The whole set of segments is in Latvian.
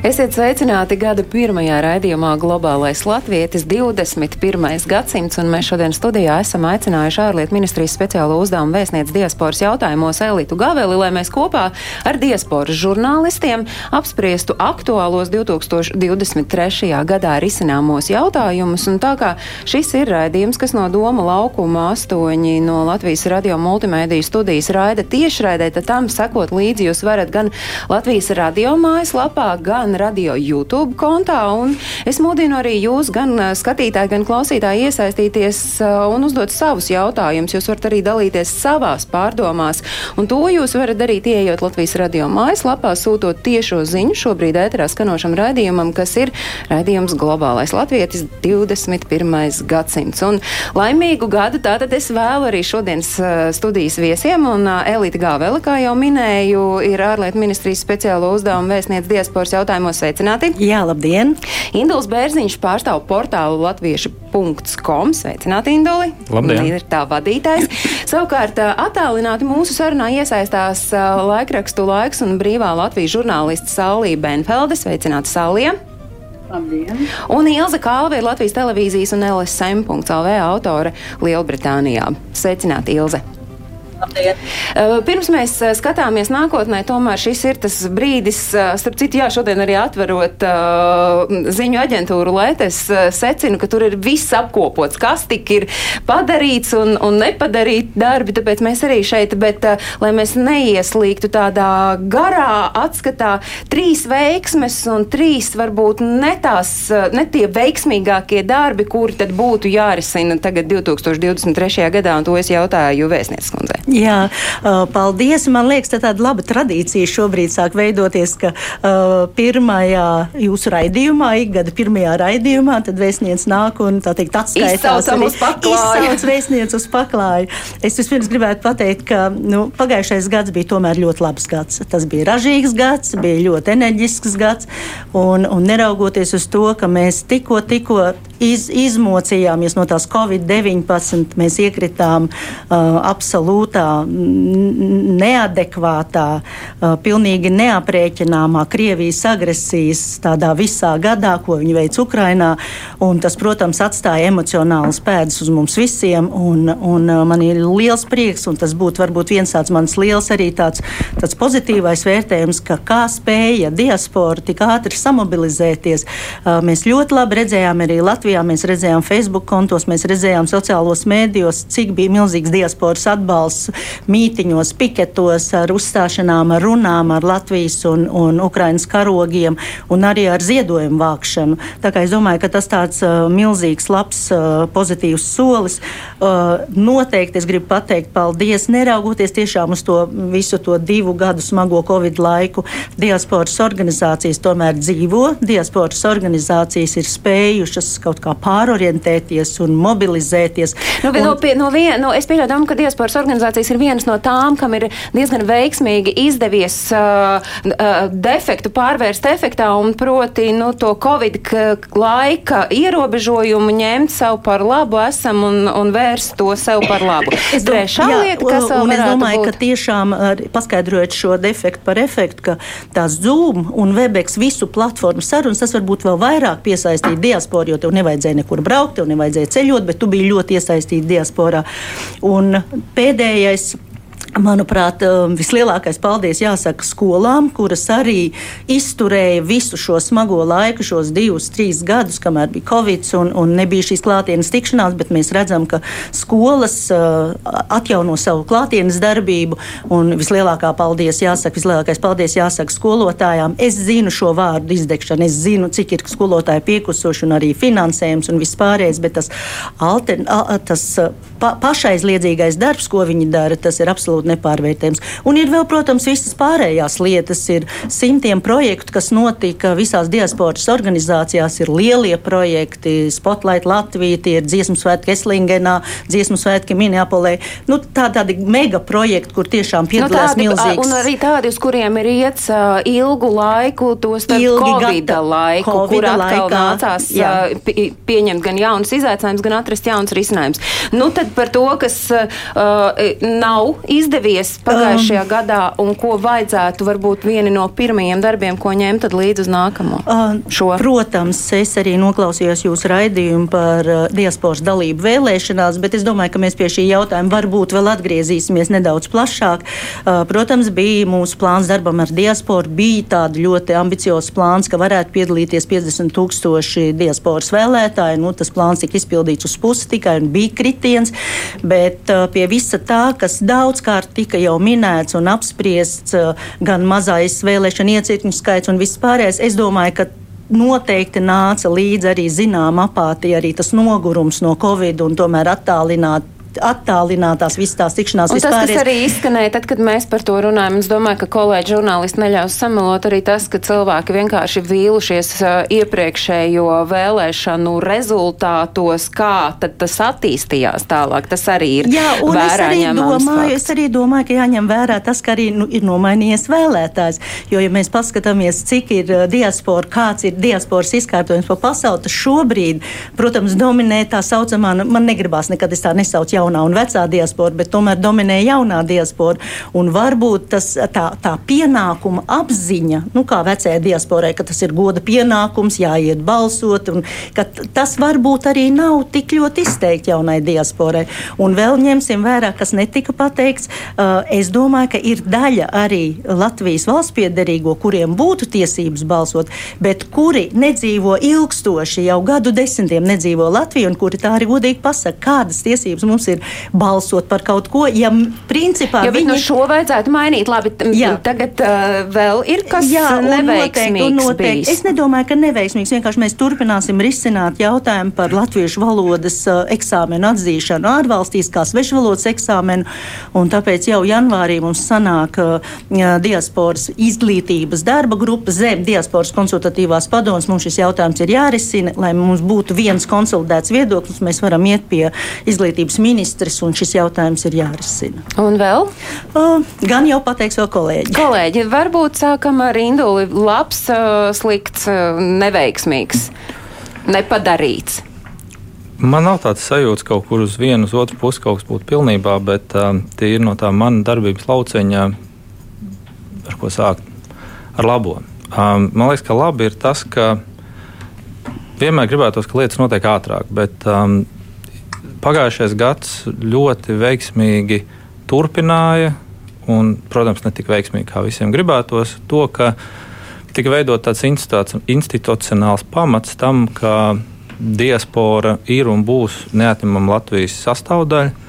Esiet sveicināti gada pirmajā raidījumā Globālais Latvijas 21. gadsimts, un mēs šodien studijā esam aicinājuši ārlietu ministrijas speciālo uzdevumu vēstniec diasporas jautājumos Elitu Gaveli, lai mēs kopā ar diasporas žurnālistiem apspriestu aktuālos 2023. gadā risināmos jautājumus, un tā kā šis ir raidījums, kas no Doma laukuma astoņi no Latvijas radio multimēdiju studijas raida tiešraidē, tad tam sekot līdzi jūs varat gan Latvijas radio mājaslapā, gan gan radio YouTube kontā. Es mudinu arī jūs, gan skatītāji, gan klausītāji, iesaistīties un uzdot savus jautājumus. Jūs varat arī dalīties savās pārdomās. Un to jūs varat darīt, ieejot Latvijas radio mājaslapā, sūtot tiešo ziņu šobrīd ēterā skanošam raidījumam, kas ir raidījums Globālais Latvijas 21. gadsimts. Un laimīgu gadu tātad es vēlu arī šodienas studijas viesiem. Un Elīte Gāvela, kā jau minēju, ir ārlietu ministrijas speciālo uzdevumu vēstniec diasporas jautājumu jautājumos sveicināti. Jā, labdien! Induls Bērziņš pārstāv portālu latviešu.com. Sveicināti, Induli! Labdien! Ir tā vadītājs. Savukārt attālināti mūsu sarunā iesaistās laikrakstu laiks un brīvā Latvijas žurnālists Sālija Benfelde. Sveicināti, Sālija! Labdien. Un Ilza Kalve ir Latvijas televīzijas un LSM.CLV autore Lielbritānijā. Sveicināti, Ilze! Labdien. Pirms mēs skatāmies nākotnē, tomēr šis ir tas brīdis, starp citu, jā, šodien arī atverot ziņu aģentūru lētes, secinu, ka tur ir viss apkopots, kas tik ir padarīts un, un nepadarīt darbi, tāpēc mēs arī šeit, bet lai mēs neieslīgtu tādā garā atskatā, trīs veiksmes un trīs varbūt ne tās, ne tie veiksmīgākie darbi, kuri tad būtu jārisina tagad 2023. gadā, un to es jautāju vēstnieces kundzei. Jā, paldies. Man liekas, tā tāda laba tradīcija šobrīd sāk veidoties, ka uh, pirmajā jūsu raidījumā, ikgada pirmajā raidījumā, tad vēstnieks nāk un tā teikt atskaitās. Izsauc vēstnieks uz paklāju. Es vispirms gribētu pateikt, ka nu, pagājušais gads bija tomēr ļoti labs gads. Tas bija ražīgs gads, bija ļoti enerģisks gads, un, un neraugoties uz to, ka mēs tikko, tikko iz, izmocījāmies no tās Covid-19, mēs iekritām uh, absolūtā neadekvātā, uh, pilnīgi neaprēķināmā Krievijas agresijas tādā visā gadā, ko viņi veic Ukrainā. Tas, protams, atstāja emocionālas pēdas uz mums visiem. Un, un man ir liels prieks, un tas būtu varbūt viens tāds mans liels arī tāds, tāds pozitīvais vērtējums, ka kā spēja diaspora tik ātri samobilizēties. Uh, mēs ļoti labi redzējām arī Latvijā, mēs redzējām Facebook kontos, mēs redzējām sociālos mēdījos, cik bija milzīgs diasporas atbalsts mītiņos, piketos, ar uzstāšanām, ar runām, ar Latvijas un, un Ukrainas karogiem un arī ar ziedojumu vākšanu. Tā kā es domāju, ka tas tāds uh, milzīgs, labs, uh, pozitīvs solis. Uh, noteikti es gribu pateikt paldies, neraugoties tiešām uz to visu to divu gadu smago Covid laiku. Diasporas organizācijas tomēr dzīvo, diasporas organizācijas ir spējušas kaut kā pārorientēties un mobilizēties. Nu, un, no, pie, no vien, no, es pieļauju, ka diasporas organizācijas ir vienas no tām, kam ir diezgan veiksmīgi izdevies uh, uh, defektu pārvērst efektā un proti nu, to Covid laika ierobežojumu ņemt sev par labu esam un, un vērst to sev par labu. Es Trešā jā, lieta, kas vēl es domāju, būt? ka tiešām paskaidrojot šo defektu par efektu, ka tās Zoom un Webex visu platformu sarunas, tas varbūt vēl vairāk piesaistīja diasporu, jo tev nevajadzēja nekur braukt, tev nevajadzēja ceļot, bet tu biji ļoti iesaistīta diasporā. Un pēdējais Manuprāt, um, vislielākais paldies jāsaka skolām, kuras arī izturēja visu šo smago laiku, šos divus, trīs gadus, kamēr bija Covid un, un nebija šīs klātienes tikšanās, bet mēs redzam, ka skolas uh, atjauno savu klātienes darbību. Vislielākā paldies jāsaka, vislielākais paldies jāsaka skolotājām. Es zinu šo vārdu izdegšanu, es zinu, cik ir skolotāji piekusoši un arī finansējums un viss pārējais, bet tas, altern, tas pa, pašaizliedzīgais darbs, ko viņi dara, tas ir absolūti absolūti nepārvērtējams. Un ir vēl, protams, visas pārējās lietas. Ir simtiem projektu, kas notika visās diasporas organizācijās. Ir lielie projekti, Spotlight Latvija, tie ir dziesmu svētki Eslingenā, dziesmu svētki Minneapolē. Nu, tā, tādi mega projekti, kur tiešām Nu, piedalās tādi, milzīgs. un arī tādi, uz kuriem ir iets ilgu laiku, to starp Ilgi Covid laiku, Covida kur atkal laikā, nācās jā. pi- pieņemt gan jaunus izaicinājumus, gan atrast jaunus risinājumus. Nu, tad par to, kas uh, nav izdevies pagājušajā um. gadā un ko vajadzētu varbūt vieni no pirmajiem darbiem, ko ņemt tad līdz uz nākamo. Uh, Šo. Protams, es arī noklausījos jūsu raidījumu par uh, diasporas dalību vēlēšanās, bet es domāju, ka mēs pie šī jautājuma varbūt vēl atgriezīsimies nedaudz plašāk. Uh, protams, bija mūsu plāns darbam ar diasporu, bija tāda ļoti ambiciozs plāns, ka varētu piedalīties 50 tūkstoši diasporas vēlētāji. Nu, tas plāns tika izpildīts uz pusi tikai un bija kritiens, bet uh, pie visa tā, kas daudzkārt tika jau minēts un apspriests, uh, gan mazais vēlēšana iecirkņu skaits un viss pārējais, es domāju, ka noteikti nāca līdzi arī zināma apātija, arī tas nogurums no Covid un tomēr attālināt. Attālinātās visas tās tikšanās Un tas, kas arī izskanēja, tad, kad mēs par to runājam, es domāju, ka kolēģi žurnālisti neļaus samalot arī tas, ka cilvēki vienkārši vīlušies iepriekšējo vēlēšanu rezultātos, kā tad tas attīstījās tālāk. Tas arī ir Jā, un es arī, domāju, es arī domāju, ka jāņem vērā tas, ka arī nu, ir nomainījies vēlētājs. Jo, ja mēs paskatāmies, cik ir diaspora, kāds ir diasporas izkārtojums pa pasauli, tad šobrīd, protams, dominē tā saucamā, nu, man negribās nekad es tā nesaucu jaunā un vecā diaspora, bet tomēr dominē jaunā diaspora. Un varbūt tas, tā, tā pienākuma apziņa, nu, kā vecajai diasporai, ka tas ir goda pienākums, jāiet balsot, un tas varbūt arī nav tik ļoti izteikti jaunai diasporai. Un vēl ņemsim vērā, kas netika pateikts. Uh, es domāju, ka ir daļa arī Latvijas valsts piederīgo, kuriem būtu tiesības balsot, bet kuri nedzīvo ilgstoši, jau gadu desmitiem nedzīvo Latviju, un kuri tā arī godīgi pasaka, kādas tiesības mums ir balsot par kaut ko, ja principā Jo, viņi nu šo vajadzētu mainīt. Labi, Jā. tagad uh, vēl ir kas Jā, un noteikti, neveiksmīgs noteikti. bijis. Es nedomāju, ka neveiksmīgs. Vienkārši mēs turpināsim risināt jautājumu par latviešu valodas uh, eksāmenu atzīšanu ārvalstīs, kā svešvalodas eksāmenu. un Tāpēc jau janvārī mums sanāk uh, diasporas izglītības darba grupa zem diasporas konsultatīvās padomas. Mums šis jautājums ir jārisina, lai mums būtu viens konsolidēts viedoklis. Mēs varam iet pie izglītības ministrs, un šis jautājums ir jārisina. Un vēl? Uh, gan jau pateiks vēl kolēģi. Kolēģi, varbūt sākam ar Induli. Labs, uh, slikts, uh, neveiksmīgs, nepadarīts. Man nav tāds sajūta, ka kaut kur uz vienu, uz otru pusi kaut kas būtu pilnībā, bet uh, tie ir no tā mana darbības lauciņa, ar ko sākt ar labo. Um, man liekas, ka labi ir tas, ka vienmēr gribētos, ka lietas notiek ātrāk, bet um, pagājušais gads ļoti veiksmīgi turpināja, un, protams, ne tik veiksmīgi kā visiem gribētos, to, ka tika veidot tāds institu- institucionāls pamats tam, ka diaspora ir un būs neatņemama Latvijas sastāvdaļa.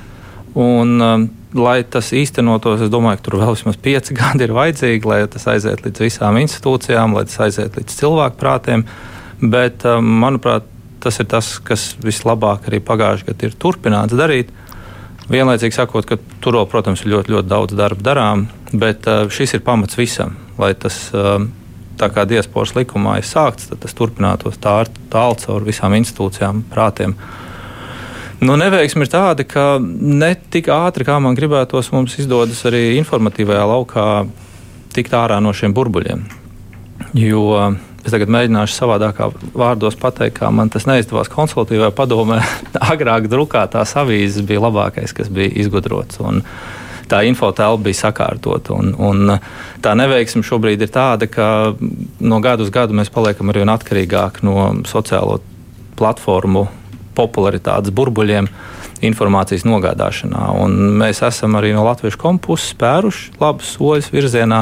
Un, um, lai tas īstenotos, es domāju, ka tur vēl vismaz pieci gadi ir vajadzīgi, lai tas aiziet līdz visām institūcijām, lai tas aiziet līdz cilvēku prātiem. Bet, um, manuprāt, tas ir tas, kas vislabāk arī pagājušajā gadā ir turpināts darīt. Vienlaicīgi sakot, ka tur protams, ir ļoti, ļoti daudz darba darām, bet uh, šis ir pamats visam, lai tas um, tā kā diasporas likumā ir sākts, tad tas turpinātos tā tālu caur visām institūcijām, prātiem. Nu, neveiksmi ir tāda, ka ne tik ātri, kā man gribētos, mums izdodas arī informatīvajā laukā tikt ārā no šiem burbuļiem. Jo es tagad mēģināšu savādākā vārdos pateikt, kā man tas neizdevās konsultatīvajā padomē. Agrāk drukātās avīzes bija labākais, kas bija izgudrots. Un, tā infotēlpa bija sakārtota. Un, un tā neveiksme šobrīd ir tāda, ka no gada uz gadu mēs paliekam arvien atkarīgāki no sociālo platformu popularitātes burbuļiem. Informācijas nogādāšanā. Un mēs esam arī no Latvijas kompuses spēruši labus soļus virzienā,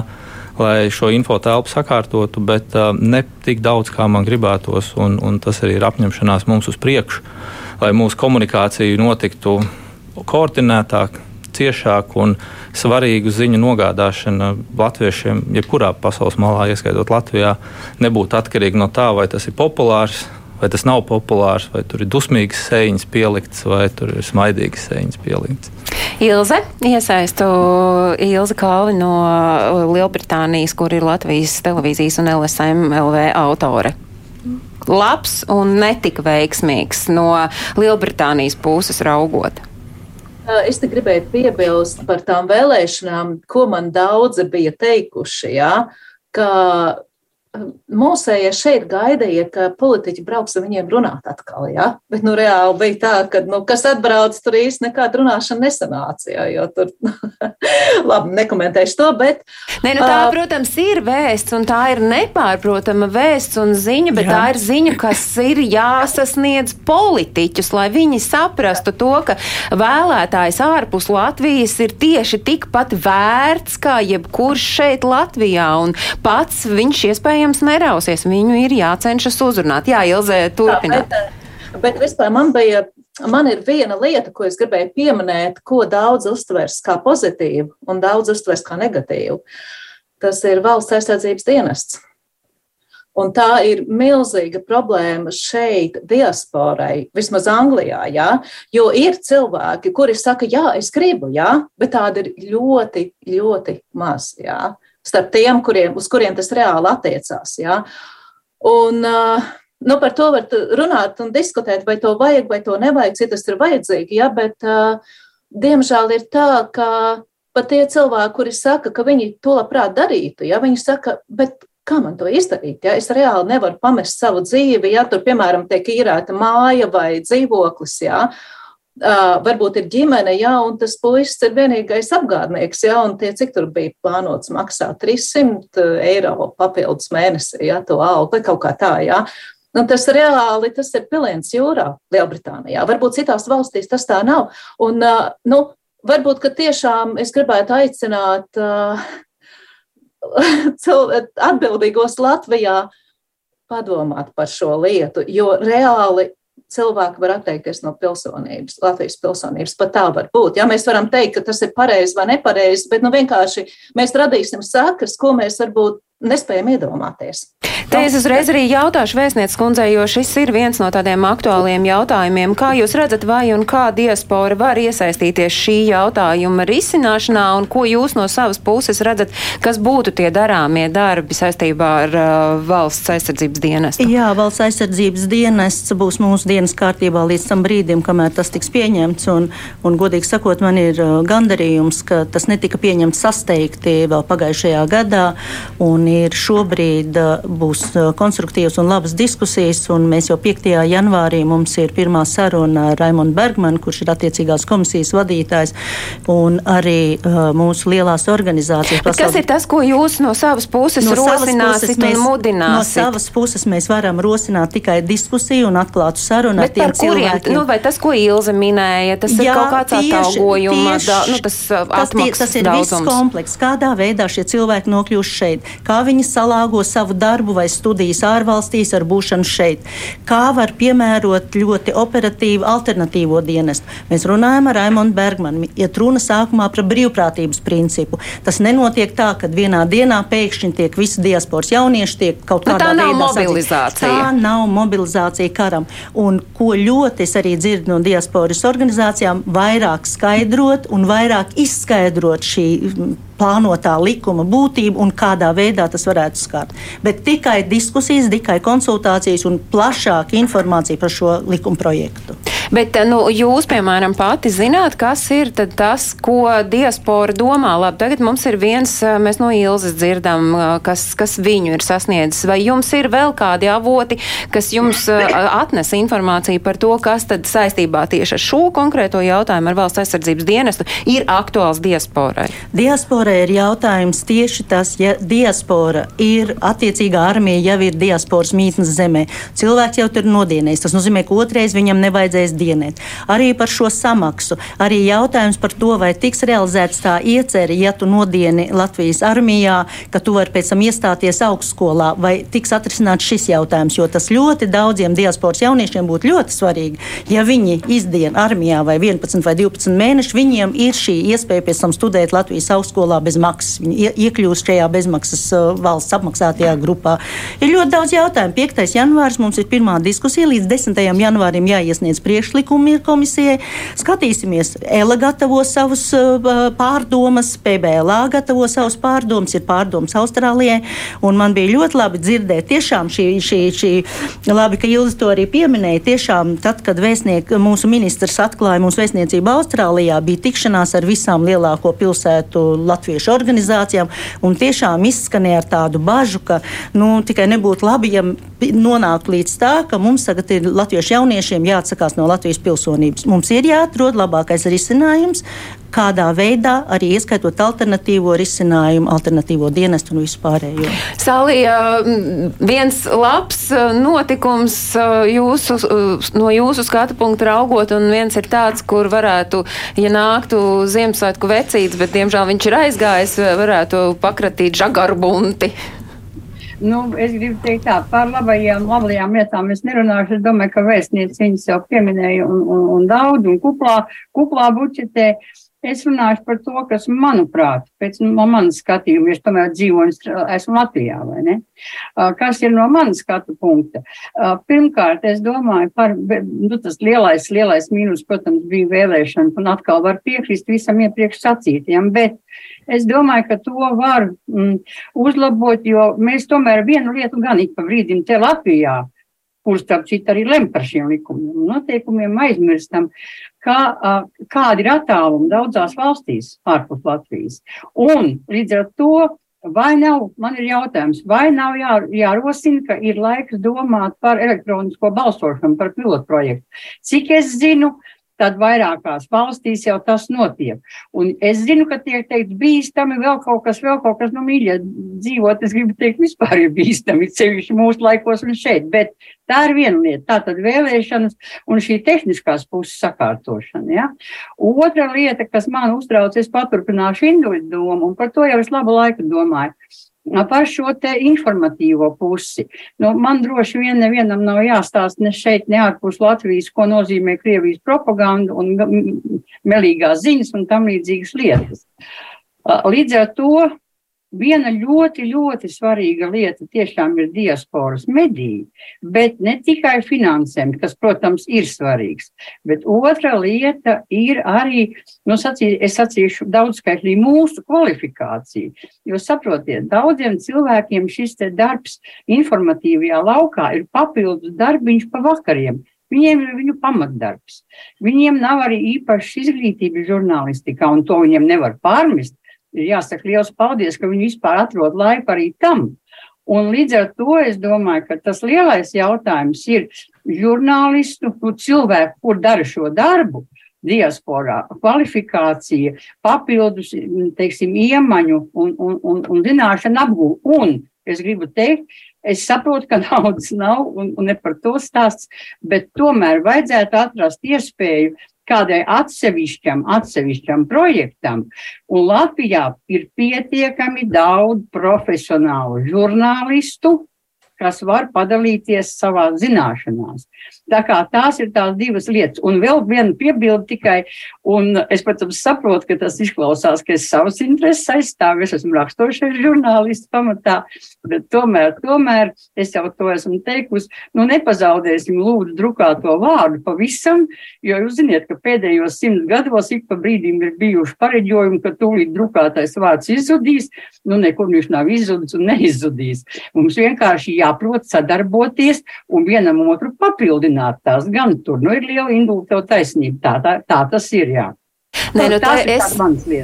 lai šo infotēlpu sakārtotu, bet uh, ne tik daudz, kā man gribētos. Un, un tas arī ir apņemšanās mums uz priekšu, lai mūsu komunikācija notiktu koordinētāk, ciešāk un svarīgu ziņu nogādāšana latviešiem, jebkurā pasaules malā, ieskaitot Latvijā, nebūtu atkarīga no tā, vai tas ir populārs. Vai tas nav populārs, vai tur ir dusmīgas sēņas pieliktas, vai tur ir smaidīgas sēņas pieliktas. Ilze, iesaistu Ilze Kalvi no Lielbritānijas, kur ir Latvijas televīzijas un LSM LV autore. Labs un netik veiksmīgs no Lielbritānijas puses raugot. Es te gribēju piebilst par tām vēlēšanām, ko man daudzi bija teikuši, jā, ka Mūsējie šeit gaidīja, ka politiķi brauks ar viņiem runāt atkal, ja? bet nu reāli bija tā, ka, nu, kas atbrauc, tur īsti nekāda runāšana nesanāca, ja? jo tur, labi, nekomentēšu to, bet. Nē, nu tā, uh, protams, ir vēsts, un tā ir nepārprotama vēsts un ziņa, bet jā. tā ir ziņa, kas ir jāsasniedz politiķus, lai viņi saprastu to, ka vēlētājs ārpus Latvijas ir tieši tikpat vērts kā jebkurš šeit Latvijā, un pats viņš iespējams iespējams nerausies. Viņu ir jācenšas uzrunāt. Jā, Ilzē, turpināt. Tā, bet, bet vispār man bija. Man ir viena lieta, ko es gribēju pieminēt, ko daudz uztvers kā pozitīvu un daudz uztvers kā negatīvu. Tas ir valsts aizsardzības dienests. Un tā ir milzīga problēma šeit, diasporai, vismaz Anglijā. Ja? Jo ir cilvēki, kuri saka, jā, es gribu, jā, bet tāda ir ļoti, ļoti maz. Jā starp tiem, kuriem, uz kuriem tas reāli attiecās. Ja? Un, nu, par to var runāt un diskutēt, vai to vajag vai to nevajag, cik tas ir vajadzīgi. Ja? Bet, diemžēl, ir tā, ka pat tie cilvēki, kuri saka, ka viņi to labprāt darītu, ja? viņi saka, bet kā man to izdarīt? Ja? Es reāli nevaru pamest savu dzīvi, ja tur, piemēram, tiek īrēta māja vai dzīvoklis. Ja? Uh, varbūt ir ģimene, jā, un tas puisis ir vienīgais apgādnieks, jā, un tie, cik tur bija plānots maksāt 300 eiro papildus mēnesī, jā, to algu vai kaut kā tā, jā. Un tas reāli tas ir piliens jūrā Lielbritānijā. Varbūt citās valstīs tas tā nav. Un, uh, nu, varbūt, ka tiešām es gribētu aicināt uh, atbildīgos Latvijā padomāt par šo lietu, jo reāli cilvēki var atteikties no pilsonības, Latvijas pilsonības. Pat tā var būt. Ja mēs varam teikt, ka tas ir pareizi vai nepareizi, bet nu, vienkārši mēs radīsim sakas, ko mēs varbūt nespējam iedomāties. Te es uzreiz arī jautāšu vēstnieces kundzei, jo šis ir viens no tādiem aktuāliem jautājumiem. Kā jūs redzat, vai un kā diaspora var iesaistīties šī jautājuma risināšanā, un ko jūs no savas puses redzat, kas būtu tie darāmie darbi saistībā ar uh, valsts aizsardzības dienestu? Jā, valsts aizsardzības dienests būs mūsu dienas kārtībā līdz tam brīdim, kamēr tas tiks pieņemts, un, un godīgi sakot, man ir uh, gandarījums, ka tas netika pieņemts sasteigti vēl pagājušajā gadā, un ir šobrīd uh, būs būs uh, konstruktīvas un labas diskusijas. Un mēs jau 5. janvārī mums ir pirmā saruna ar Raimonu Bergmanu, kurš ir attiecīgās komisijas vadītājs, un arī uh, mūsu lielās organizācijas. Pasauli... Kas ir tas, ko jūs no savas puses no rosināsiet puses un mudināsiet? No savas puses mēs varam rosināt tikai diskusiju un atklātu sarunu Bet ar tiem cilvēkiem. Nu, vai tas, ko Ilze minēja, tas Jā, ir kaut kāds atalgojuma, da, nu, tas, uh, tas, tie, tas ir daudzums. viss komplekss. Kādā veidā šie cilvēki nokļūst šeit? Kā viņi salāgo savu darbu vai studijas ārvalstīs ar būšanu šeit. Kā var piemērot ļoti operatīvu alternatīvo dienestu? Mēs runājam ar Raimonu Bergmanu, iet runa sākumā par brīvprātības principu. Tas nenotiek tā, ka vienā dienā pēkšņi tiek visi diasporas jaunieši tiek kaut nu, kādā veidā mobilizācija. Tā nav mobilizācija karam. Un ko ļoti es arī dzirdu no diasporas organizācijām, vairāk skaidrot un vairāk izskaidrot šī plānotā likuma būtību un kādā veidā tas varētu skart. Bet tikai diskusijas, tikai konsultācijas un plašāka informācija par šo likuma projektu. Bet nu, jūs, piemēram, pati zināt, kas ir tas, ko diaspora domā. Labi, tagad mums ir viens, mēs no Ilzas dzirdam, kas, kas viņu ir sasniedzis. Vai jums ir vēl kādi avoti, kas jums atnes informāciju par to, kas tad saistībā tieši ar šo konkrēto jautājumu ar valsts aizsardzības dienestu ir aktuāls diasporai? Diaspora ir jautājums tieši tas, ja diaspora ir attiecīgā armija, jau ir diasporas mītnes zemē. Cilvēks jau tur nodienējis. Tas nozīmē, ka otrais viņam nevajadzēs dienēt. Arī par šo samaksu, arī jautājums par to, vai tiks realizēts tā iecerē, ja tu nodieni Latvijas armijā, ka tu vari pēc tam iestāties augstskolā, vai tiks atrisināts šis jautājums, jo tas ļoti daudziem diasporas jauniešiem būtu ļoti svarīgi. Ja viņi izdien armijā vai 11 vai 12 mēneši, viņiem ir šī iespēja pēc tam studēt Latvijas augstskolā bez maksas. Viņi iekļūst šajā bezmaksas uh, valsts apmaksātajā grupā. Ir ļoti daudz jautājumu. 5. janvārs mums ir pirmā diskusija, līdz 10. janvārim jāiesniedz priekšlikumi komisijai. Skatīsimies, ELA gatavo savus pārdomas, PBLA gatavo savus pārdomas, ir pārdomas Austrālijai. Man bija ļoti labi dzirdēt, tiešām šī, šī, šī labi, ka Ilzi to arī pieminēja. Tiešām, tad, kad vēstniek, mūsu ministrs atklāja mūsu vēstniecību Austrālijā, bija tikšanās ar visām lielāko pilsētu latviešu organizācijām. Tiešām izskanēja ar tādu bažu, ka nu, tikai nebūtu labi, ja nonāktu līdz tā, ka mums tagad ir latviešu jauniešiem jāatsakās no Latvijas pilsonības. Mums ir jāatrod labākais risinājums, kādā veidā arī ieskaitot alternatīvo risinājumu, alternatīvo dienestu un vispārējo. Salija, viens labs notikums jūsu, no jūsu skatu punkta raugot, un viens ir tāds, kur varētu, ja nāktu Ziemassvētku vecīts, bet diemžēl viņš ir aizgājis, varētu pakratīt žagarbunti. Nu, es gribu teikt tā, par labajām, labajām lietām es nerunāšu. Es domāju, ka vēstniece viņas jau pieminēja un, un, un daudz, un kuplā, kuplā bučetē. Es runāšu par to, kas, manuprāt, pēc no manas skatījuma, es tomēr dzīvoju, esmu Latvijā, vai ne? Kas ir no manas skatu punkta? Pirmkārt, es domāju par, nu, tas lielais, lielais mīnus, protams, bija vēlēšana, un atkal var piekrist visam iepriekš sacītajam, bet Es domāju, ka to var mm, uzlabot, jo mēs tomēr vienu lietu gan ik pa brīdim te Latvijā, kurš starp citu arī lem par šiem likumiem un noteikumiem, aizmirstam, kā, kādi ir attālumi daudzās valstīs ārpus Latvijas. Un līdz ar to Vai nav, man ir jautājums, vai nav jā, jārosina, ka ir laiks domāt par elektronisko balsošanu, par pilotprojektu? Cik es zinu, tad vairākās valstīs jau tas notiek. Un es zinu, ka tiek teikt bīstami vēl kaut kas, vēl kaut kas, nu, mīļa, dzīvot, es gribu teikt, vispār ir bīstami, sevišķi mūsu laikos un šeit, bet tā ir viena lieta, tā tad vēlēšanas un šī tehniskās puses sakārtošana, ja. Otra lieta, kas man uztrauc, es paturpināšu individu domu, un par to jau es labu laiku domāju par šo te informatīvo pusi. Nu, man droši vien nevienam nav jāstāsta ne šeit, ne ārpus Latvijas, ko nozīmē Krievijas propaganda un melīgās ziņas un tam līdzīgas lietas. Līdz ar to Viena ļoti, ļoti svarīga lieta tiešām ir diasporas mediji, bet ne tikai finansēm, kas, protams, ir svarīgs, bet otra lieta ir arī, nu, sacī, es sacīšu daudzskaitlī mūsu kvalifikācija, jo saprotiet, daudziem cilvēkiem šis darbs informatīvajā laukā ir papildus darbiņš pa vakariem, Viņiem ir viņu pamatdarbs. Viņiem nav arī īpašas izglītības žurnālistikā, un to viņiem nevar pārmest ir jāsaka liels paldies, ka viņi vispār atrod laiku arī tam. Un līdz ar to es domāju, ka tas lielais jautājums ir žurnālistu, nu, cilvēku, kur dara šo darbu, diasporā, kvalifikācija, papildus, teiksim, iemaņu un, un, un, un zināšanu apgūšana. Un es gribu teikt, es saprotu, ka naudas nav un, un ne par to stāsts, bet tomēr vajadzētu atrast iespēju kādai atsevišķam, atsevišķam projektam, un Latvijā ir pietiekami daudz profesionālu žurnālistu, kas var padalīties savā zināšanās. Tā kā tās ir tās divas lietas. Un vēl viena piebilde tikai, un es, protams, saprotu, ka tas izklausās, ka es savas intereses aizstāvu, es esmu rakstošais žurnālists pamatā, bet tomēr, tomēr es jau to esmu teikusi, nu nepazaudēsim lūdzu drukāto vārdu pavisam, jo jūs ziniet, ka pēdējos simt gados ik pa brīdim ir bijuši pareģojumi, ka tūlīt drukātais vārds izzudīs, nu nekur viņš nav izzudis un neizzudīs. Mums vienkārši jā jāprot sadarboties un vienam otru papildināt. Tās gan tur nu, ir liela indulta taisnība. Tā, tā, tā tas ir. Jā. Nē, nu, tā, es,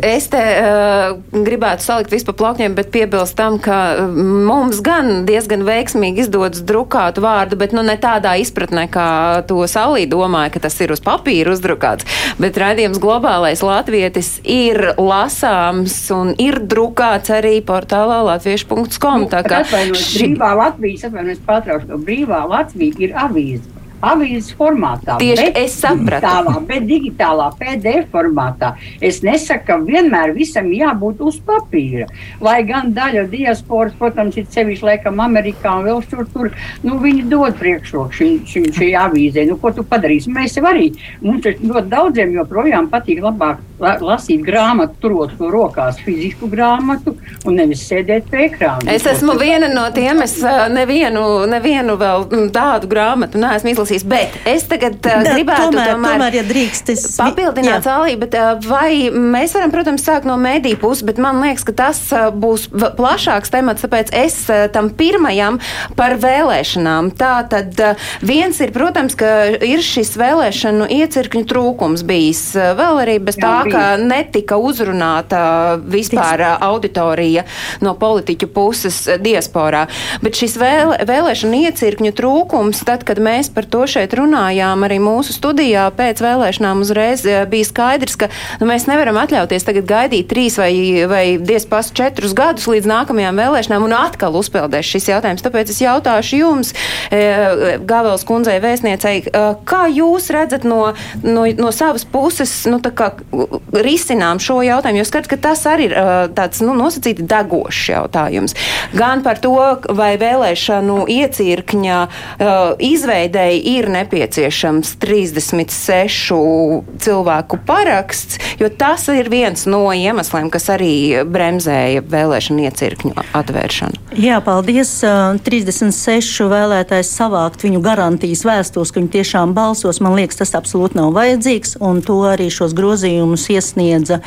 es te uh, gribētu salikt visu pa plaukņiem, bet piebilst tam, ka mums gan diezgan veiksmīgi izdodas drukāt vārdu, bet nu ne tādā izpratnē, kā to Saulī domāja, ka tas ir uz papīra uzdrukāts. Bet raidījums globālais latvietis ir lasāms un ir drukāts arī portālā latviešu.com. Nu, tā kā šī... brīvā Latvijas, atvainojos pārtraukšu, brīvā Latvija ir avīze avīzes formātā. Tieši es sapratu. Digitālā, bet digitālā PDF formātā. Es nesaku, ka vienmēr visam jābūt uz papīra. Lai gan daļa diasporas, protams, ir sevišķi laikam Amerikā un vēl šur tur, nu viņi dod priekšroku šim, šim, šī avīzē. Nu, ko tu padarīsi? Mēs jau arī, mums ļoti daudziem joprojām patīk labāk la, lasīt grāmatu, turot to rokās, fizisku grāmatu, un nevis sēdēt pie ekrāna. Es esmu viena no tiem, es nevienu, nevienu vēl tādu grāmatu neesmu izlasījis, bet es tagad da, gribētu tomēr, tomēr, tomēr ja drīkst, es, papildināt Zālī, bet vai mēs varam, protams, sākt no mediju puses, bet man liekas, ka tas būs plašāks temats, tāpēc es tam pirmajam par vēlēšanām. Tā tad viens ir, protams, ka ir šis vēlēšanu iecirkņu trūkums bijis vēl arī bez tā, ka netika uzrunāta vispār auditorija no politiķu puses diasporā. Bet šis vēl, vēlēšana iecirkņu trūkums, tad, kad mēs par to šeit runājām, arī mūsu studijā pēc vēlēšanām uzreiz bija skaidrs, ka nu, mēs nevaram atļauties tagad gaidīt trīs vai, vai diezpas četrus gadus līdz nākamajām vēlēšanām un atkal uzpeldēs šis jautājums. Tāpēc es jautāšu jums, Gavels kundzei vēstniecei, kā jūs redzat no, no, no savas puses, nu, kā, risinām šo jautājumu, jo skats, ka tas arī ir tāds nu, nosacīti degošs jautājums. Gan par to, vai vēlēšanu iecirkņa izveidēji ir nepieciešams 36 cilvēku paraksts, jo tas ir viens no iemesliem, kas arī bremzēja vēlēšanu iecirkņu atvēršanu. Jā, paldies. 36 vēlētājs savākt viņu garantijas vēstules, ka viņi tiešām balsos, man liekas, tas absolūti nav vajadzīgs, un to arī šos grozījumus iesniedza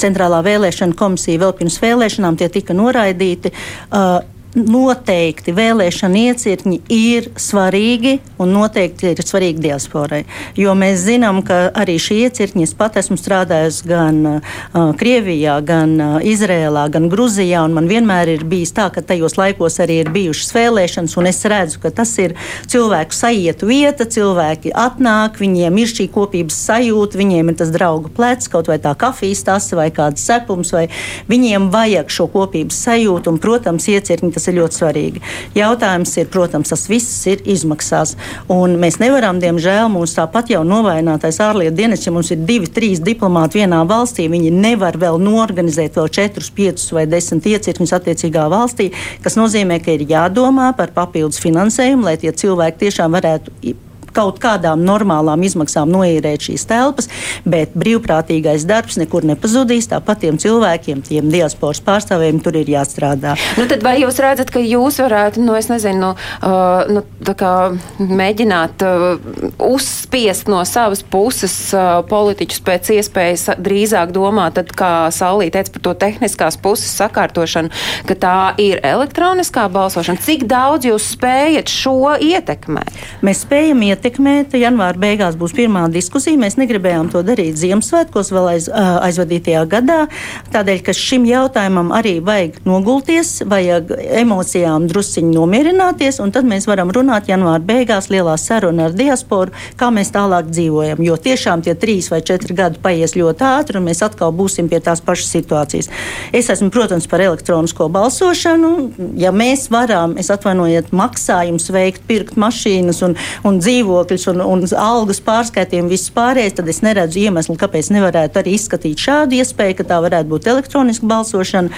Centrālā vēlēšana komisija vēl pirms vēlēšanām, tie tika noraidīti. Uh, noteikti vēlēšana iecirkņi ir svarīgi un noteikti ir svarīgi diasporai. Jo mēs zinām, ka arī šī iecirkņi, es pat esmu strādājusi gan uh, Krievijā, gan uh, Izrēlā, gan Gruzijā, un man vienmēr ir bijis tā, ka tajos laikos arī ir bijušas vēlēšanas, un es redzu, ka tas ir cilvēku sajietu vieta, cilvēki atnāk, viņiem ir šī kopības sajūta, viņiem ir tas draugu plecs, kaut vai tā kafijas tasa vai kāds sepums, vai viņiem vajag šo kopības sajūtu, un, protams, iecirkņi tas ir ļoti svarīgi. Jautājums ir, protams, tas viss ir izmaksās. Un mēs nevaram, diemžēl, mūsu tāpat jau novainātais ārlietu dienas, ja mums ir divi, trīs diplomāti vienā valstī, viņi nevar vēl norganizēt vēl četrus, piecus vai desmit iecirkņus attiecīgā valstī, kas nozīmē, ka ir jādomā par papildus finansējumu, lai tie cilvēki tiešām varētu kaut kādām normālām izmaksām noīrēt šīs telpas, bet brīvprātīgais darbs nekur nepazudīs. Tāpat tiem cilvēkiem, tiem diasporas pārstāvjiem tur ir jāstrādā. Nu, tad vai jūs redzat, ka jūs varētu, nu, es nezinu, uh, nu, kā, mēģināt uh, uzspiest no savas puses uh, politiķus pēc iespējas drīzāk domāt, tad, kā Saulī teica par to tehniskās puses sakārtošanu, ka tā ir elektroniskā balsošana. Cik daudz jūs spējat šo ietekmēt? Mēs spējam ietekmēt ietekmēt. Janvāra beigās būs pirmā diskusija. Mēs negribējām to darīt Ziemassvētkos, vēl aiz, aizvadītajā gadā. Tādēļ, ka šim jautājumam arī vajag nogulties, vajag emocijām drusciņi nomierināties, un tad mēs varam runāt janvāra beigās lielā saruna ar diasporu, kā mēs tālāk dzīvojam. Jo tiešām tie trīs vai četri gadi paies ļoti ātri, un mēs atkal būsim pie tās pašas situācijas. Es esmu, protams, par elektronisko balsošanu. Ja mēs varam, es atvainojiet, maksājumus veikt, pirkt mašīnas un, un dzīvot dzīvokļus un, un algas pārskaitījumu, viss pārējais, tad es neredzu iemeslu, kāpēc nevarētu arī izskatīt šādu iespēju, ka tā varētu būt elektroniska balsošana.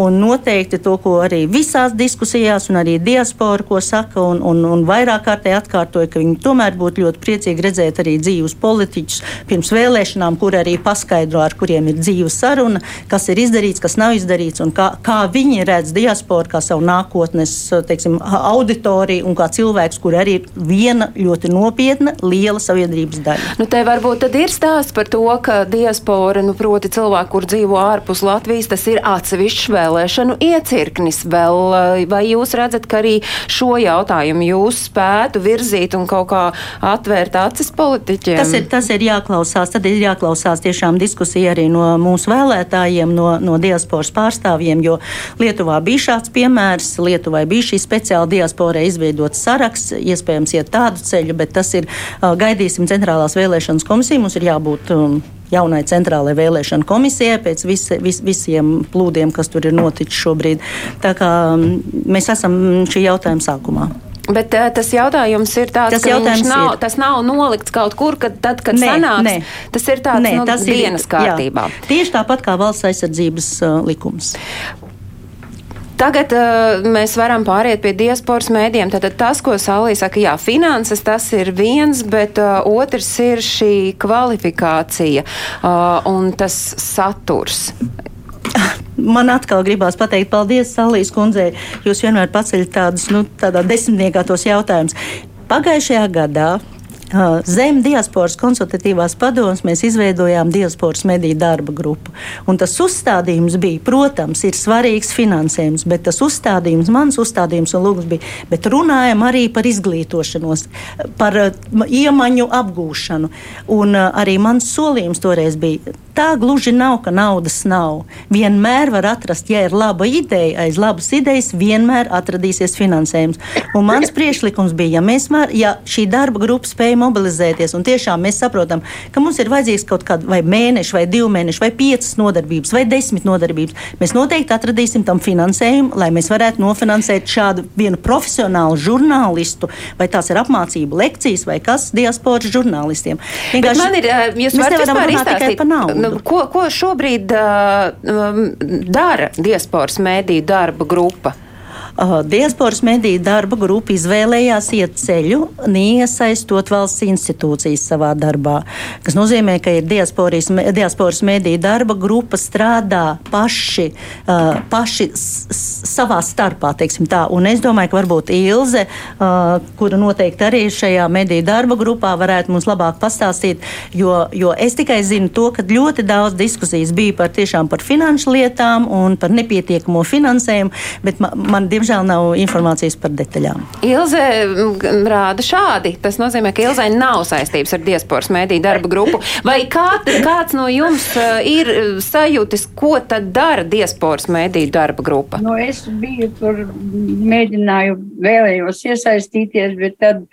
Un noteikti to, ko arī visās diskusijās, un arī diaspora, ko saka, un, un, un vairāk kārtē atkārtoja, ka viņi tomēr būtu ļoti priecīgi redzēt arī dzīvus politiķus pirms vēlēšanām, kur arī paskaidro, ar kuriem ir dzīva saruna, kas ir izdarīts, kas nav izdarīts, un kā, kā viņi redz diasporu kā savu nākotnes teiksim, auditoriju un kā cilvēks, kur arī ir viena ļoti nopietna nopietna, liela sabiedrības daļa. Nu, te varbūt tad ir stāsts par to, ka diaspora, nu, proti cilvēki, kur dzīvo ārpus Latvijas, tas ir atsevišķs vēlēšanu iecirknis. Vēl, vai jūs redzat, ka arī šo jautājumu jūs spētu virzīt un kaut kā atvērt acis politiķiem? Tas ir, tas ir jāklausās, tad ir jāklausās tiešām diskusija arī no mūsu vēlētājiem, no, no diasporas pārstāvjiem, jo Lietuvā bija šāds piemērs, Lietuvai bija šī speciāla diaspora izveidots saraksts, iespējams iet tādu ceļu, bet tas ir gaidīsim centrālās vēlēšanas komisiju. Mums ir jābūt jaunai centrālajai vēlēšana komisijai pēc visi, vis, visiem plūdiem, kas tur ir noticis šobrīd. Tā kā mēs esam šī jautājuma sākumā. Bet uh, tas jautājums ir tāds, tas ka nav, ir. tas nav nolikts kaut kur, kad, tad, kad nē, sanāks. Nē. Tas ir tāds nē, nu, tas dienas ir, kārtībā. Jā. Tieši tāpat kā valsts aizsardzības uh, likums. Tagad uh, mēs varam pāriet pie diasporas mēdiem. Tātad tas, ko Saulī saka, jā, finanses tas ir viens, bet uh, otrs ir šī kvalifikācija uh, un tas saturs. Man atkal gribās pateikt paldies Salīs kundzei. Jūs vienmēr paceļat tādus, nu, tādā desmitniekā tos jautājumus. Pagājušajā gadā Zem diasporas konsultatīvās padomas mēs izveidojām diasporas mediju darba grupu. Un tas uzstādījums bija, protams, ir svarīgs finansējums, bet tas uzstādījums, mans uzstādījums un lūgums bija, bet runājam arī par izglītošanos, par iemaņu apgūšanu. Un arī mans solījums toreiz bija, tā gluži nav, ka naudas nav. Vienmēr var atrast, ja ir laba ideja, aiz labas idejas vienmēr atradīsies finansējums. Un mans priešlikums bija, ja, mēs, ja šī darba grupa spēja mobilizēties. Un tiešām mēs saprotam, ka mums ir vajadzīgs kaut kāda vai mēneša, vai divu mēnešu, vai piecas nodarbības, vai desmit nodarbības. Mēs noteikti atradīsim tam finansējumu, lai mēs varētu nofinansēt šādu vienu profesionālu žurnālistu, vai tās ir apmācību lekcijas, vai kas diasporas žurnālistiem. Vienkārši man ir, jūs varat vispār izstāstīt, nu, ko, ko šobrīd uh, dara diasporas mēdīju darba grupa? Uh, diasporas mediju darba grupa izvēlējās iet ceļu, neiesaistot valsts institūcijas savā darbā. Tas nozīmē, ka ir diasporas, diasporas mediju darba grupa strādā paši, uh, paši savā starpā, tā. Un es domāju, ka varbūt Ilze, uh, kura noteikti arī šajā mediju darba grupā, varētu mums labāk pastāstīt, jo, jo es tikai zinu to, ka ļoti daudz diskusijas bija par par finanšu lietām un par nepietiekamo finansējumu, bet man, man diemžēl nav informācijas par detaļām. Ilze rāda šādi. Tas nozīmē, ka Ilzai nav saistības ar diasporas mēdīju darba grupu. Vai kā, kāds no jums uh, ir sajūtis, ko tad dara diasporas mēdīju darba grupa? Nu, es biju tur, mēģināju, vēlējos iesaistīties, bet tad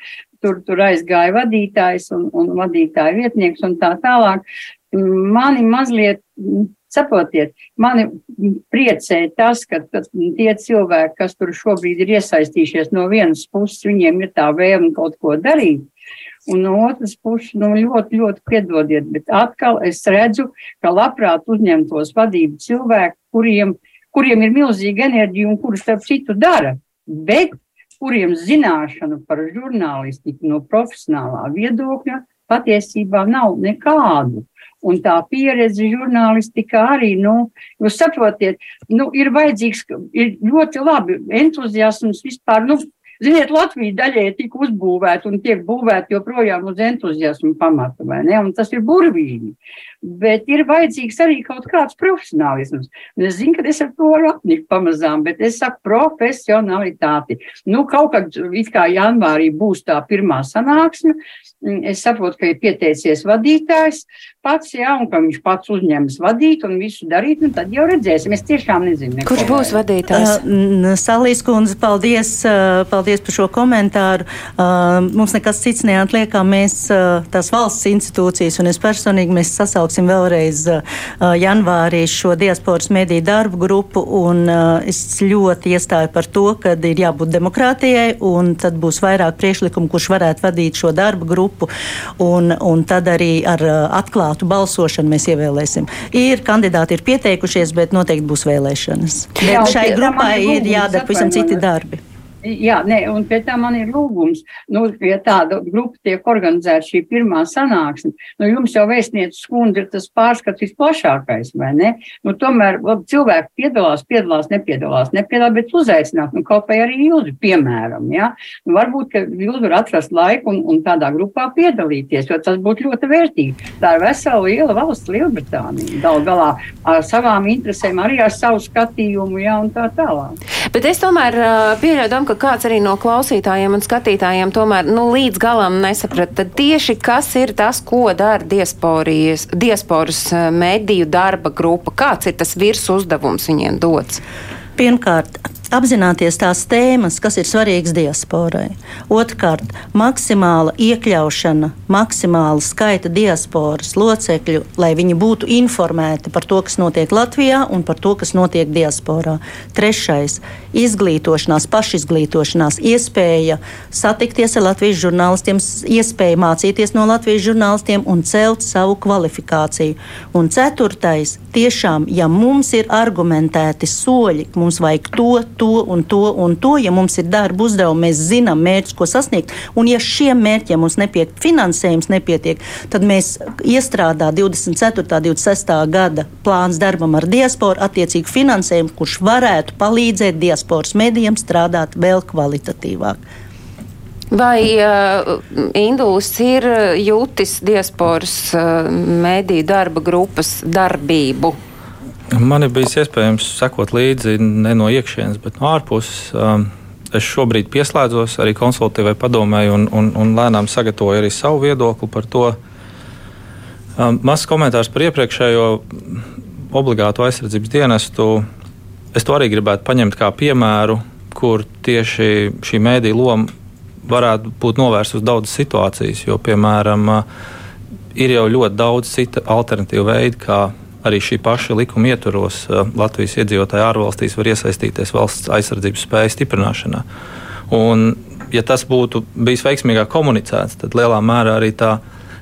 tur, tur aizgāja vadītājs un, un vadītāja vietnieks un tā tālāk. Mani mazliet Saprotiet, mani priecē tas, ka tie cilvēki, kas tur šobrīd ir iesaistījušies no vienas puses, viņiem ir tā vēlme kaut ko darīt. Un no otras puses, nu, ļoti, ļoti piedodiet, bet atkal es redzu, ka labprāt uzņemtos vadību cilvēki, kuriem, kuriem ir milzīga enerģija un kurus starp citu dara, bet kuriem zināšanu par žurnālistiku no profesionālā viedokļa patiesībā nav nekādu. Un tā pieredze žurnālistikā arī, nu, jūs saprotiet, nu, ir vajadzīgs, ir ļoti labi entuziasms vispār, nu, Ziniet, Latvija daļai tika uzbūvēta un tiek būvēta joprojām uz entuziasmu pamata, vai ne? Un tas ir burvīgi. Bet ir vajadzīgs arī kaut kāds profesionālisms. Un es zinu, ka es ar to varu apnikt pamazām, bet es saku profesionalitāti. Nu, kaut kad, it kā janvārī būs tā pirmā sanāksme, es saprotu, ka ir pieteicies vadītājs pats, jā, un ka viņš pats uzņemas vadīt un visu darīt, un tad jau redzēsim. Es tiešām nezinu. Kurš būs vadītājs? Uh, Salīs kundze, paldies, uh, paldies par šo komentāru. Uh, mums nekas cits neatliek, kā mēs uh, tās valsts institūcijas, un es personīgi mēs sasauksim vēlreiz uh, janvārī šo diasporas mediju darbu grupu, un uh, es ļoti iestāju par to, ka ir jābūt demokrātijai, un tad būs vairāk priešlikumu, kurš varētu vadīt šo darbu grupu, un, un tad arī ar uh, atklātu balsošanu mēs ievēlēsim. Ir kandidāti ir pieteikušies, bet noteikti būs vēlēšanas. Bet Jā, šai grupai ir jādara pavisam citi darbi. Jā, nē, un pie tā man ir lūgums, nu, ja tāda grupa tiek organizēta šī pirmā sanāksme, nu, jums jau vēstnieces skundze ir tas pārskats visplašākais, vai ne? Nu, tomēr labi, cilvēki piedalās, piedalās, nepiedalās, nepiedalās, bet uzaicināt, nu, kaut vai arī jūs, piemēram, jā. Nu, varbūt, ka jūs var atrast laiku un, un tādā grupā piedalīties, jo tas būtu ļoti vērtīgi. Tā ir vesela liela valsts Lielbritānija, gal galā ar savām interesēm, arī ar savu skatījumu, jā, un tā tālāk. Bet es tomēr pieļauju, ka kāds arī no klausītājiem un skatītājiem tomēr nu, līdz galam nesaprata, tieši kas ir tas, ko dara diasporas mediju darba grupa, kāds ir tas virs uzdevums viņiem dots? Pirmkārt, apzināties tās tēmas, kas ir svarīgas diasporai. Otrkārt, maksimāla iekļaušana, maksimāla skaita diasporas locekļu, lai viņi būtu informēti par to, kas notiek Latvijā un par to, kas notiek diasporā. Trešais - izglītošanās, pašizglītošanās, iespēja satikties ar Latvijas žurnālistiem, iespēja mācīties no Latvijas žurnālistiem un celt savu kvalifikāciju. Un ceturtais - tiešām, ja mums ir argumentēti soļi, mums vajag to, to un to un to. Ja mums ir darba uzdevumi, mēs zinām mērķus, ko sasniegt. Un ja šiem mērķiem mums nepietiek finansējums, nepietiek, tad mēs iestrādā 24. un 26. gada plāns darbam ar diasporu, attiecīgi finansējumu, kurš varētu palīdzēt diasporas medijiem strādāt vēl kvalitatīvāk. Vai uh, Induls ir jūtis diasporas uh, mediju darba grupas darbību? Man ir bijis iespējams sekot līdzi ne no iekšienes, bet no ārpuses. Um, es šobrīd pieslēdzos arī konsultatīvai padomēji un, un, un lēnām sagatavoju arī savu viedokli par to. Um, mazs komentārs par iepriekšējo obligātu aizsardzības dienestu. Es to arī gribētu paņemt kā piemēru, kur tieši šī mēdī loma varētu būt novērsta uz daudzas situācijas. Jo, piemēram, ir jau ļoti daudz citu alternatīvu veidu, kā arī šī paša likuma ietvaros Latvijas iedzīvotāji ārvalstīs var iesaistīties valsts aizsardzības spēju stiprināšanā. Un, ja tas būtu bijis veiksmīgāk komunicēts, tad lielā mērā arī tā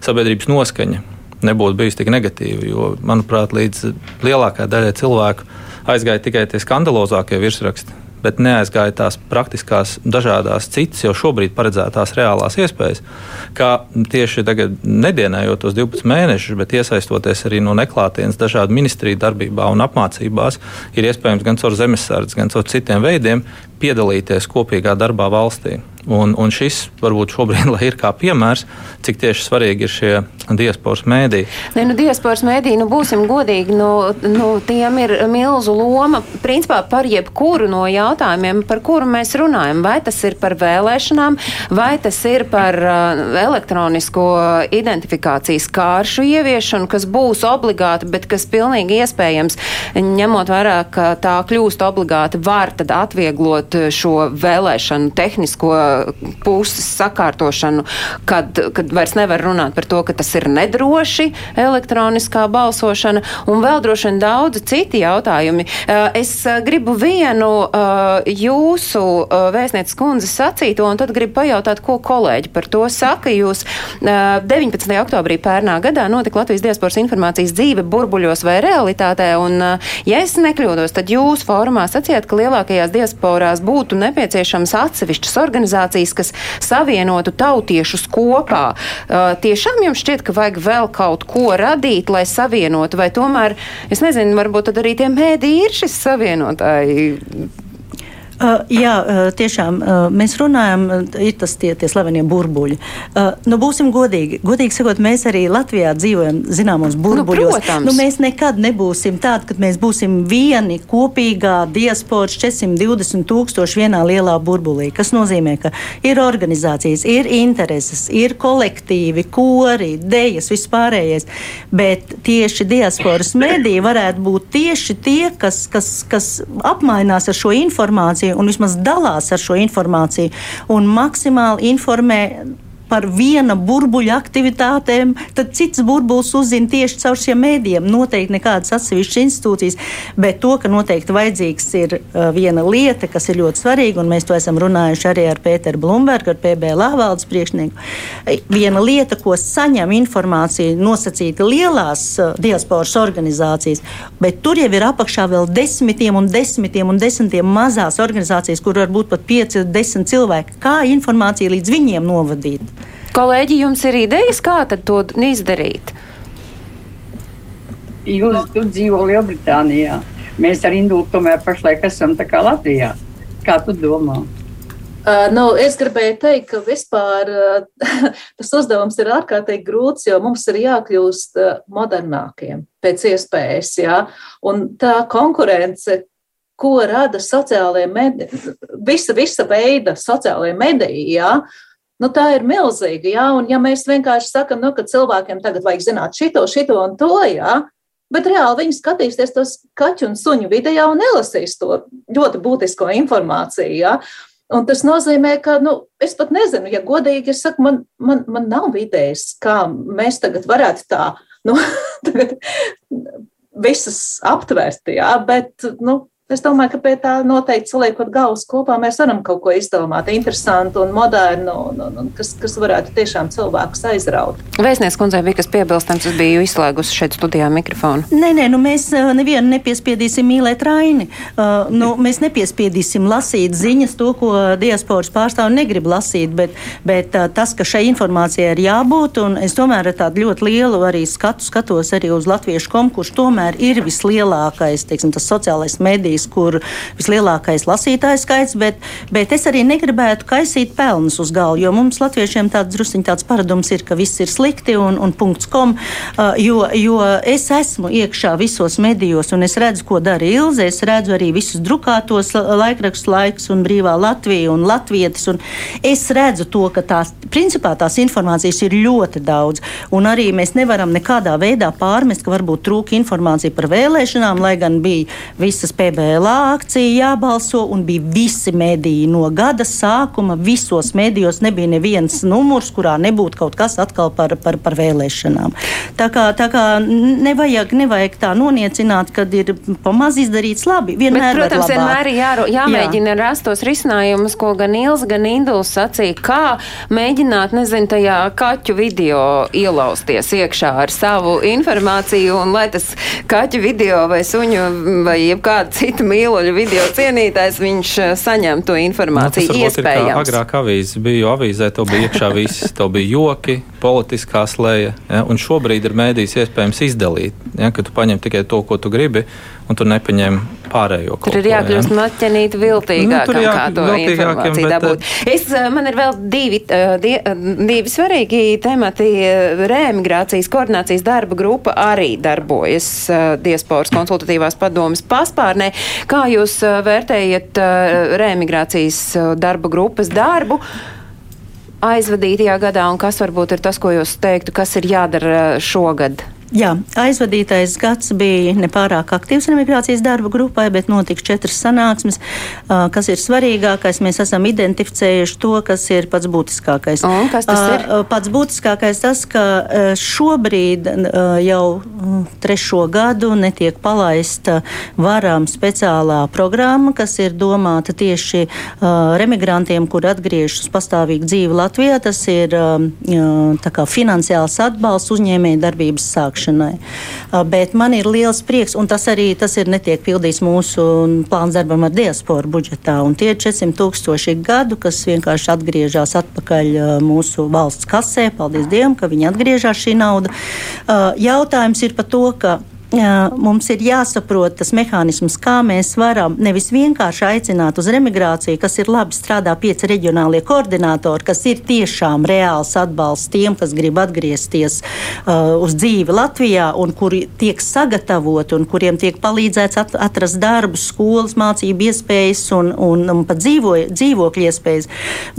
sabiedrības noskaņa nebūtu bijusi tik negatīva. Jo, manuprāt, līdz lielākajai daļai cilvēku aizgāja tikai tie skandalozākie virsraksti bet neaizgāja tās praktiskās, dažādas citas jau šobrīd paredzētās reālās iespējas. Kā tieši tagad, nedienējot tos 12 mēnešus, bet iesaistoties arī no neklātienes dažādu ministriju darbībā un apmācībās, ir iespējams gan caur zemesardzi, gan caur citiem veidiem piedalīties kopīgā darbā valstī. Un, un šis varbūt šobrīd ir kā piemērs, cik tieši svarīgi ir šie diasporas mēdīji. Nē, nu, diasporas mēdīji, nu, būsim godīgi, nu, nu, tiem ir milzu loma principā par jebkuru no jautājumiem, par kuru mēs runājam. Vai tas ir par vēlēšanām, vai tas ir par uh, elektronisko identifikācijas kāršu ieviešanu, kas būs obligāti, bet kas pilnīgi iespējams, ņemot vērā, ka tā kļūst obligāti, var tad atvieglot šo vēlēšanu tehnisko puses sakārtošanu, kad, kad vairs nevar runāt par to, ka tas ir nedroši elektroniskā balsošana, un vēl droši vien daudzi citi jautājumi. Eh, es eh, gribu vienu eh, jūsu vēstnieces kundzes sacīto, un tad gribu pajautāt, ko kolēģi par to saka. Jūs 19. oktobrī pērnā gadā notika Latvijas diasporas informācijas dzīve burbuļos vai realitātē, un, ja es nekļūdos, tad jūs fórumā sacījāt, ka lielākajās diasporās būtu nepieciešams atsevišķas organizācijas, kas savienotu tautiešus kopā. Uh, tiešām jums šķiet, ka vajag vēl kaut ko radīt, lai savienotu, vai tomēr, es nezinu, varbūt tad arī tie mēdī ir šis savienotāji Uh, jā, uh, tiešām uh, mēs runājam, ir tas tie, tie slavenie burbuļi. Uh, nu, būsim godīgi. Godīgi sakot, mēs arī Latvijā dzīvojam zināmos nu, burbuļos. Nu, protams. nu, mēs nekad nebūsim tādi, kad mēs būsim vieni kopīgā diasporas 420 tūkstoši vienā lielā burbulī. Tas nozīmē, ka ir organizācijas, ir intereses, ir kolektīvi, kori, dejas, vispārējais. Bet tieši diasporas mediji varētu būt tieši tie, kas, kas, kas apmainās ar šo informāciju informāciju un vismaz dalās ar šo informāciju un maksimāli informē par viena burbuļa aktivitātēm, tad cits burbulis uzzina tieši caur šiem mēdījiem. Noteikti nekādas atsevišķas institūcijas, bet to, ka noteikti vajadzīgs ir viena lieta, kas ir ļoti svarīga, un mēs to esam runājuši arī ar Pēteru Blumbergu, ar PBLA valdes priekšnieku. Viena lieta, ko saņem informāciju nosacīti lielās diasporas organizācijas, bet tur jau ir apakšā vēl desmitiem un desmitiem un desmitiem mazās organizācijas, kur var būt pat pieci, desmit cilvēki. Kā informāciju līdz viņiem novadīt? Kolēģi, jums ir idejas, kā to izdarīt? Jūs dzīvo Lielbritānijā. Mēs ar Indulu tomēr pašlaik esam Latvijā. Kā tu domā? Uh, nu, es gribēju teikt, ka vispār uh, tas uzdevums ir ārkārtīgi grūts, jo mums ir jākļūst uh, modernākiem pēc iespējas. Jā? Un tā konkurence, ko rada sociālajie mediji, visa, visa veida sociālajie mediji, jā, Nu, tā ir milzīga. Jā, un ja mēs vienkārši sakām, nu, ka cilvēkiem tagad vajag zināt šito, šito un to, jā, bet reāli viņi skatīsies tos kaķu un suņu video un nelasīs to ļoti būtisko informāciju. Jā. Un tas nozīmē, ka nu, es pat nezinu, ja godīgi es saku, man, man, man nav idejas, kā mēs tagad varētu tā nu, tagad visas aptvert, jā, bet nu, Es domāju, ka pie tā noteikti saliekot galvas kopā, mēs varam kaut ko izdomāt interesantu un modernu, un, un, un kas, kas varētu tiešām cilvēkus aizraut. Vēstnieks kundzei bija kas piebilstams, es biju izslēgusi šeit studijā mikrofonu. Nē, nē, nu mēs nevienu nepiespiedīsim mīlēt Raini. Uh, nu, mēs nepiespiedīsim lasīt ziņas, to, ko diasporas pārstāvi negrib lasīt, bet, bet uh, tas, ka šai informācijai ir jābūt, un es tomēr ar tādu ļoti lielu arī skatu skatos arī uz latviešu kom, kurš tomēr ir vislielākais, teiksim, tas sociālais medijs valstīs, kur vislielākais lasītājs skaits, bet, bet es arī negribētu kaisīt pelnus uz galvu, jo mums latviešiem tāds drusciņ tāds paradums ir, ka viss ir slikti un, un punkts kom, uh, jo, jo es esmu iekšā visos medijos un es redzu, ko dara Ilze, es redzu arī visus drukātos laikrakstus laiks un brīvā Latvija un latvietis, un es redzu to, ka tās, principā tās informācijas ir ļoti daudz, un arī mēs nevaram nekādā veidā pārmest, ka varbūt trūka informācija par vēlēšanām, lai gan bija visas PB PVLā akcija jābalso, un bija visi mediji no gada sākuma. Visos medijos nebija neviens numurs, kurā nebūtu kaut kas atkal par, par, par vēlēšanām. Tā kā, tā kā nevajag, nevajag tā noniecināt, kad ir pamaz izdarīts labi. Vienmēr Bet, protams, vienmēr ir jā, jāmēģina Jā. rast tos risinājumus, ko gan Ils, gan Induls sacīja, kā mēģināt, nezinu, tajā kaķu video ielausties iekšā ar savu informāciju, un lai tas kaķu video vai suņu vai jebkāda cita citu mīluļu video cienītājs, viņš eh, saņem to informāciju. Nu, Iespējams. Agrāk avīzes bija avīzē, to bija iekšā viss, to bija joki, politiskā slēja, ja, un šobrīd ir mēdījis iespējams izdalīt, ja, ka tu paņem tikai to, ko tu gribi, un tu nepaņem pārējo. Tur ir jākļūst ja. maķenīt viltīgākam, nu, jā, kā to informāciju dabūt. Eh, es, eh, man ir vēl divi, die, divi svarīgi temati. Rēmigrācijas koordinācijas darba grupa arī darbojas diasporas konsultatīvās padomas paspārnē. Kā jūs vērtējat reemigrācijas darba grupas darbu? aizvadītajā gadā, un kas varbūt ir tas, ko jūs teiktu, kas ir jādara šogad? Jā, aizvadītais gads bija nepārāk aktīvs remigrācijas darba grupai, bet notika četras sanāksmes. Kas ir svarīgākais, mēs esam identificējuši to, kas ir pats būtiskākais. Un, kas tas ir? Pats būtiskākais tas, ka šobrīd jau trešo gadu netiek palaista varam speciālā programma, kas ir domāta tieši remigrantiem, kuri atgriežas uz pastāvīgu dzīvi Latvijā. Tas ir finansiāls atbalsts uzņēmēju darbības sākšanai sākšanai. Bet man ir liels prieks, un tas arī tas ir netiek pildīts mūsu plāns darbam ar diasporu budžetā. Un tie ir 400 tūkstoši gadu, kas vienkārši atgriežas atpakaļ mūsu valsts kasē. Paldies Dievam, ka viņi atgriežas šī nauda. Jautājums ir par to, ka mums ir jāsaprot tas mehānisms, kā mēs varam nevis vienkārši aicināt uz remigrāciju, kas ir labi strādā pieci reģionālie koordinātori, kas ir tiešām reāls atbalsts tiem, kas grib atgriezties uh, uz dzīvi Latvijā un kuri tiek sagatavoti un kuriem tiek palīdzēts at atrast darbu, skolas, mācību iespējas un, un, un pat dzīvo, dzīvokļu iespējas.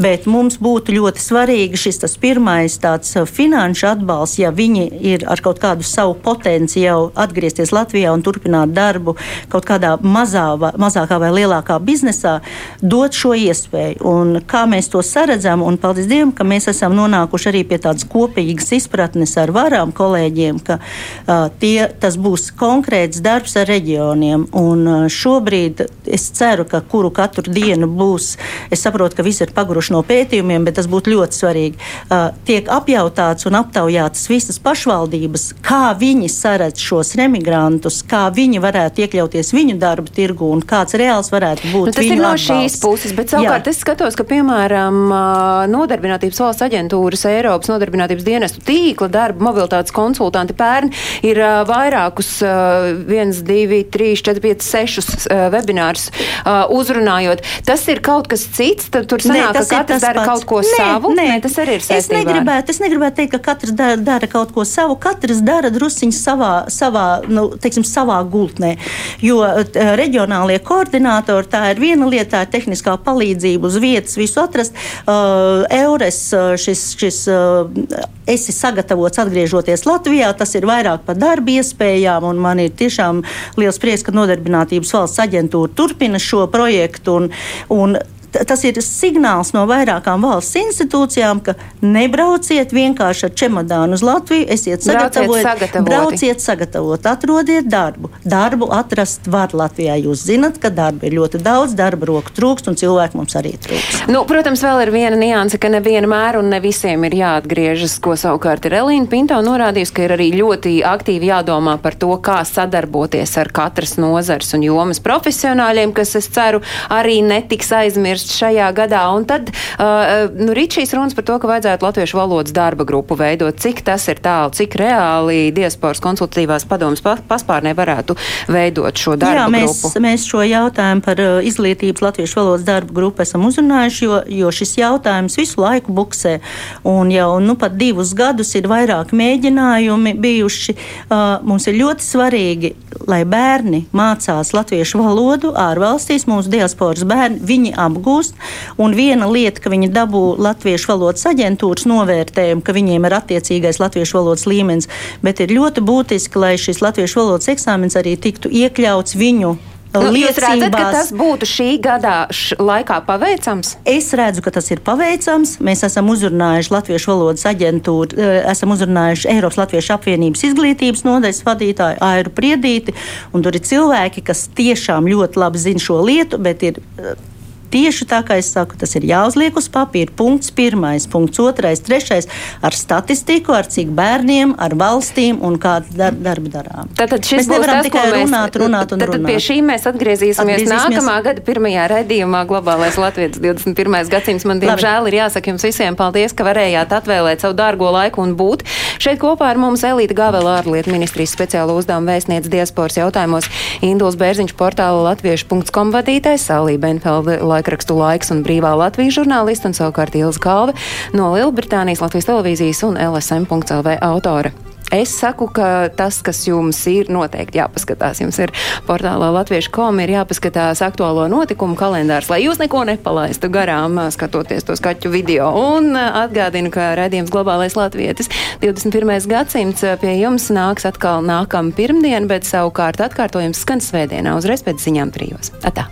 Bet mums būtu ļoti svarīgi šis tas pirmais tāds finanšu atbalsts, ja viņi ir ar kaut kādu savu potenciālu atgriezties atgriezties Latvijā un turpināt darbu kaut kādā mazā, mazākā vai lielākā biznesā, dot šo iespēju. Un kā mēs to saredzam, un paldies Dievam, ka mēs esam nonākuši arī pie tādas kopīgas izpratnes ar varām kolēģiem, ka uh, tie, tas būs konkrēts darbs ar reģioniem. Un uh, šobrīd es ceru, ka kuru katru dienu būs, es saprotu, ka visi ir paguruši no pētījumiem, bet tas būtu ļoti svarīgi. Uh, tiek apjautāts un aptaujātas visas pašvaldības, kā viņi saredz šos remigrantus emigrantus, kā viņi varētu iekļauties viņu darba tirgu un kāds reāls varētu būt. Nu, tas ir no atbalsts. šīs puses, bet savukārt Jā. es skatos, ka, piemēram, nodarbinātības valsts aģentūras Eiropas nodarbinātības dienestu tīkla darba mobilitātes konsultanti pērn ir vairākus, viens, divi, trīs, četri, pieci, sešus webinārus uzrunājot. Tas ir kaut kas cits, tad tur sanāk, nē, ka katrs dara pats. kaut ko nē, savu. Nē, nē, tas arī ir saistībā. Es negribētu, es negribētu teikt, ka katrs dara, dara kaut ko savu. Katrs dara drusciņu savā, savā nu, teiksim, savā gultnē. Jo uh, reģionālie koordinātori tā ir viena lieta, tā ir tehniskā palīdzība uz vietas, visu atrast. Uh, Eures uh, šis, šis esi sagatavots atgriežoties Latvijā, tas ir vairāk par darba iespējām, un man ir tiešām liels prieks, ka Nodarbinātības valsts aģentūra turpina šo projektu. Un, un tas ir signāls no vairākām valsts institūcijām, ka nebrauciet vienkārši ar čemodānu uz Latviju, esiet sagatavoti, brauciet sagatavot, atrodiet darbu. Darbu atrast var Latvijā. Jūs zinat, ka darba ir ļoti daudz, darba roku trūkst un cilvēku mums arī trūkst. Nu, protams, vēl ir viena nianse, ka nevienmēr un ne visiem ir jāatgriežas, ko savukārt ir Elīna Pinto norādījusi, ka ir arī ļoti aktīvi jādomā par to, kā sadarboties ar katras nozars un jomas profesionāļiem, kas, es ceru, arī netiks aizmirst šajā gadā. Un tad, uh, nu, rīt šīs runas par to, ka vajadzētu latviešu valodas darba grupu veidot, cik tas ir tālu, cik reāli diasporas konsultatīvās padomas paspārnē varētu veidot šo darbu Jā, mēs, grupu. Mēs šo jautājumu par uh, izglītības latviešu valodas darba grupu esam uzrunājuši, jo, jo šis jautājums visu laiku buksē. Un jau nu, pat divus gadus ir vairāki mēģinājumi bijuši. Uh, mums ir ļoti svarīgi, lai bērni mācās latviešu valodu ārvalstīs, mūsu diasporas bērni, viņi apgūst. Un viena lieta, ka viņi dabū latviešu valodas aģentūras novērtējumu, ka viņiem ir attiecīgais latviešu valodas līmenis, bet ir ļoti būtiski, lai šis latviešu valodas eksāmens arī tiktu iekļauts viņu Nu, jūs redzat, ka tas būtu šī gada laikā paveicams? Es redzu, ka tas ir paveicams. Mēs esam uzrunājuši Latviešu valodas aģentūru, eh, esam uzrunājuši Eiropas Latviešu apvienības izglītības nodaļas vadītāju Airu Priedīti, un tur ir cilvēki, kas tiešām ļoti labi zina šo lietu, bet ir eh, Tieši tā kā es saku, tas ir jāuzliek uz papīra. Punkts pirmais, punkts otrais, trešais ar statistiku, ar cik bērniem, ar valstīm un kādu dar darbu darām. Tātad šis mēs nevaram tas, tikai mēs, runāt, runāt un tad, runāt. Tad pie šī mēs atgriezīsimies, atgriezīsimies nākamā gada pirmajā redzījumā Globālais Latvijas 21. gadsimts. Man diemžēl ir jāsaka jums visiem paldies, ka varējāt atvēlēt savu dārgo laiku un būt. Šeit kopā ar mums Elīta Gavela ārlietu ministrijas speciālo uzdevumu vēstniec diasporas jautājumos Induls Bērziņš portāla latviešu.com vadītājs Salī Benfelde laikrakstu laiks un brīvā Latvijas žurnālisti un savukārt Ilza Kalve no Lielbritānijas Latvijas televīzijas un LSM.lv autore. Es saku, ka tas, kas jums ir noteikti jāpaskatās, jums ir portālā latviešu kom, ir jāpaskatās aktuālo notikumu kalendārs, lai jūs neko nepalaistu garām, skatoties to skaķu video. Un atgādinu, ka redzījums globālais latvietis 21. gadsimts pie jums nāks atkal nākam pirmdien, bet savukārt atkārtojums skan svētdienā uzreiz pēc ziņām trijos. Atā!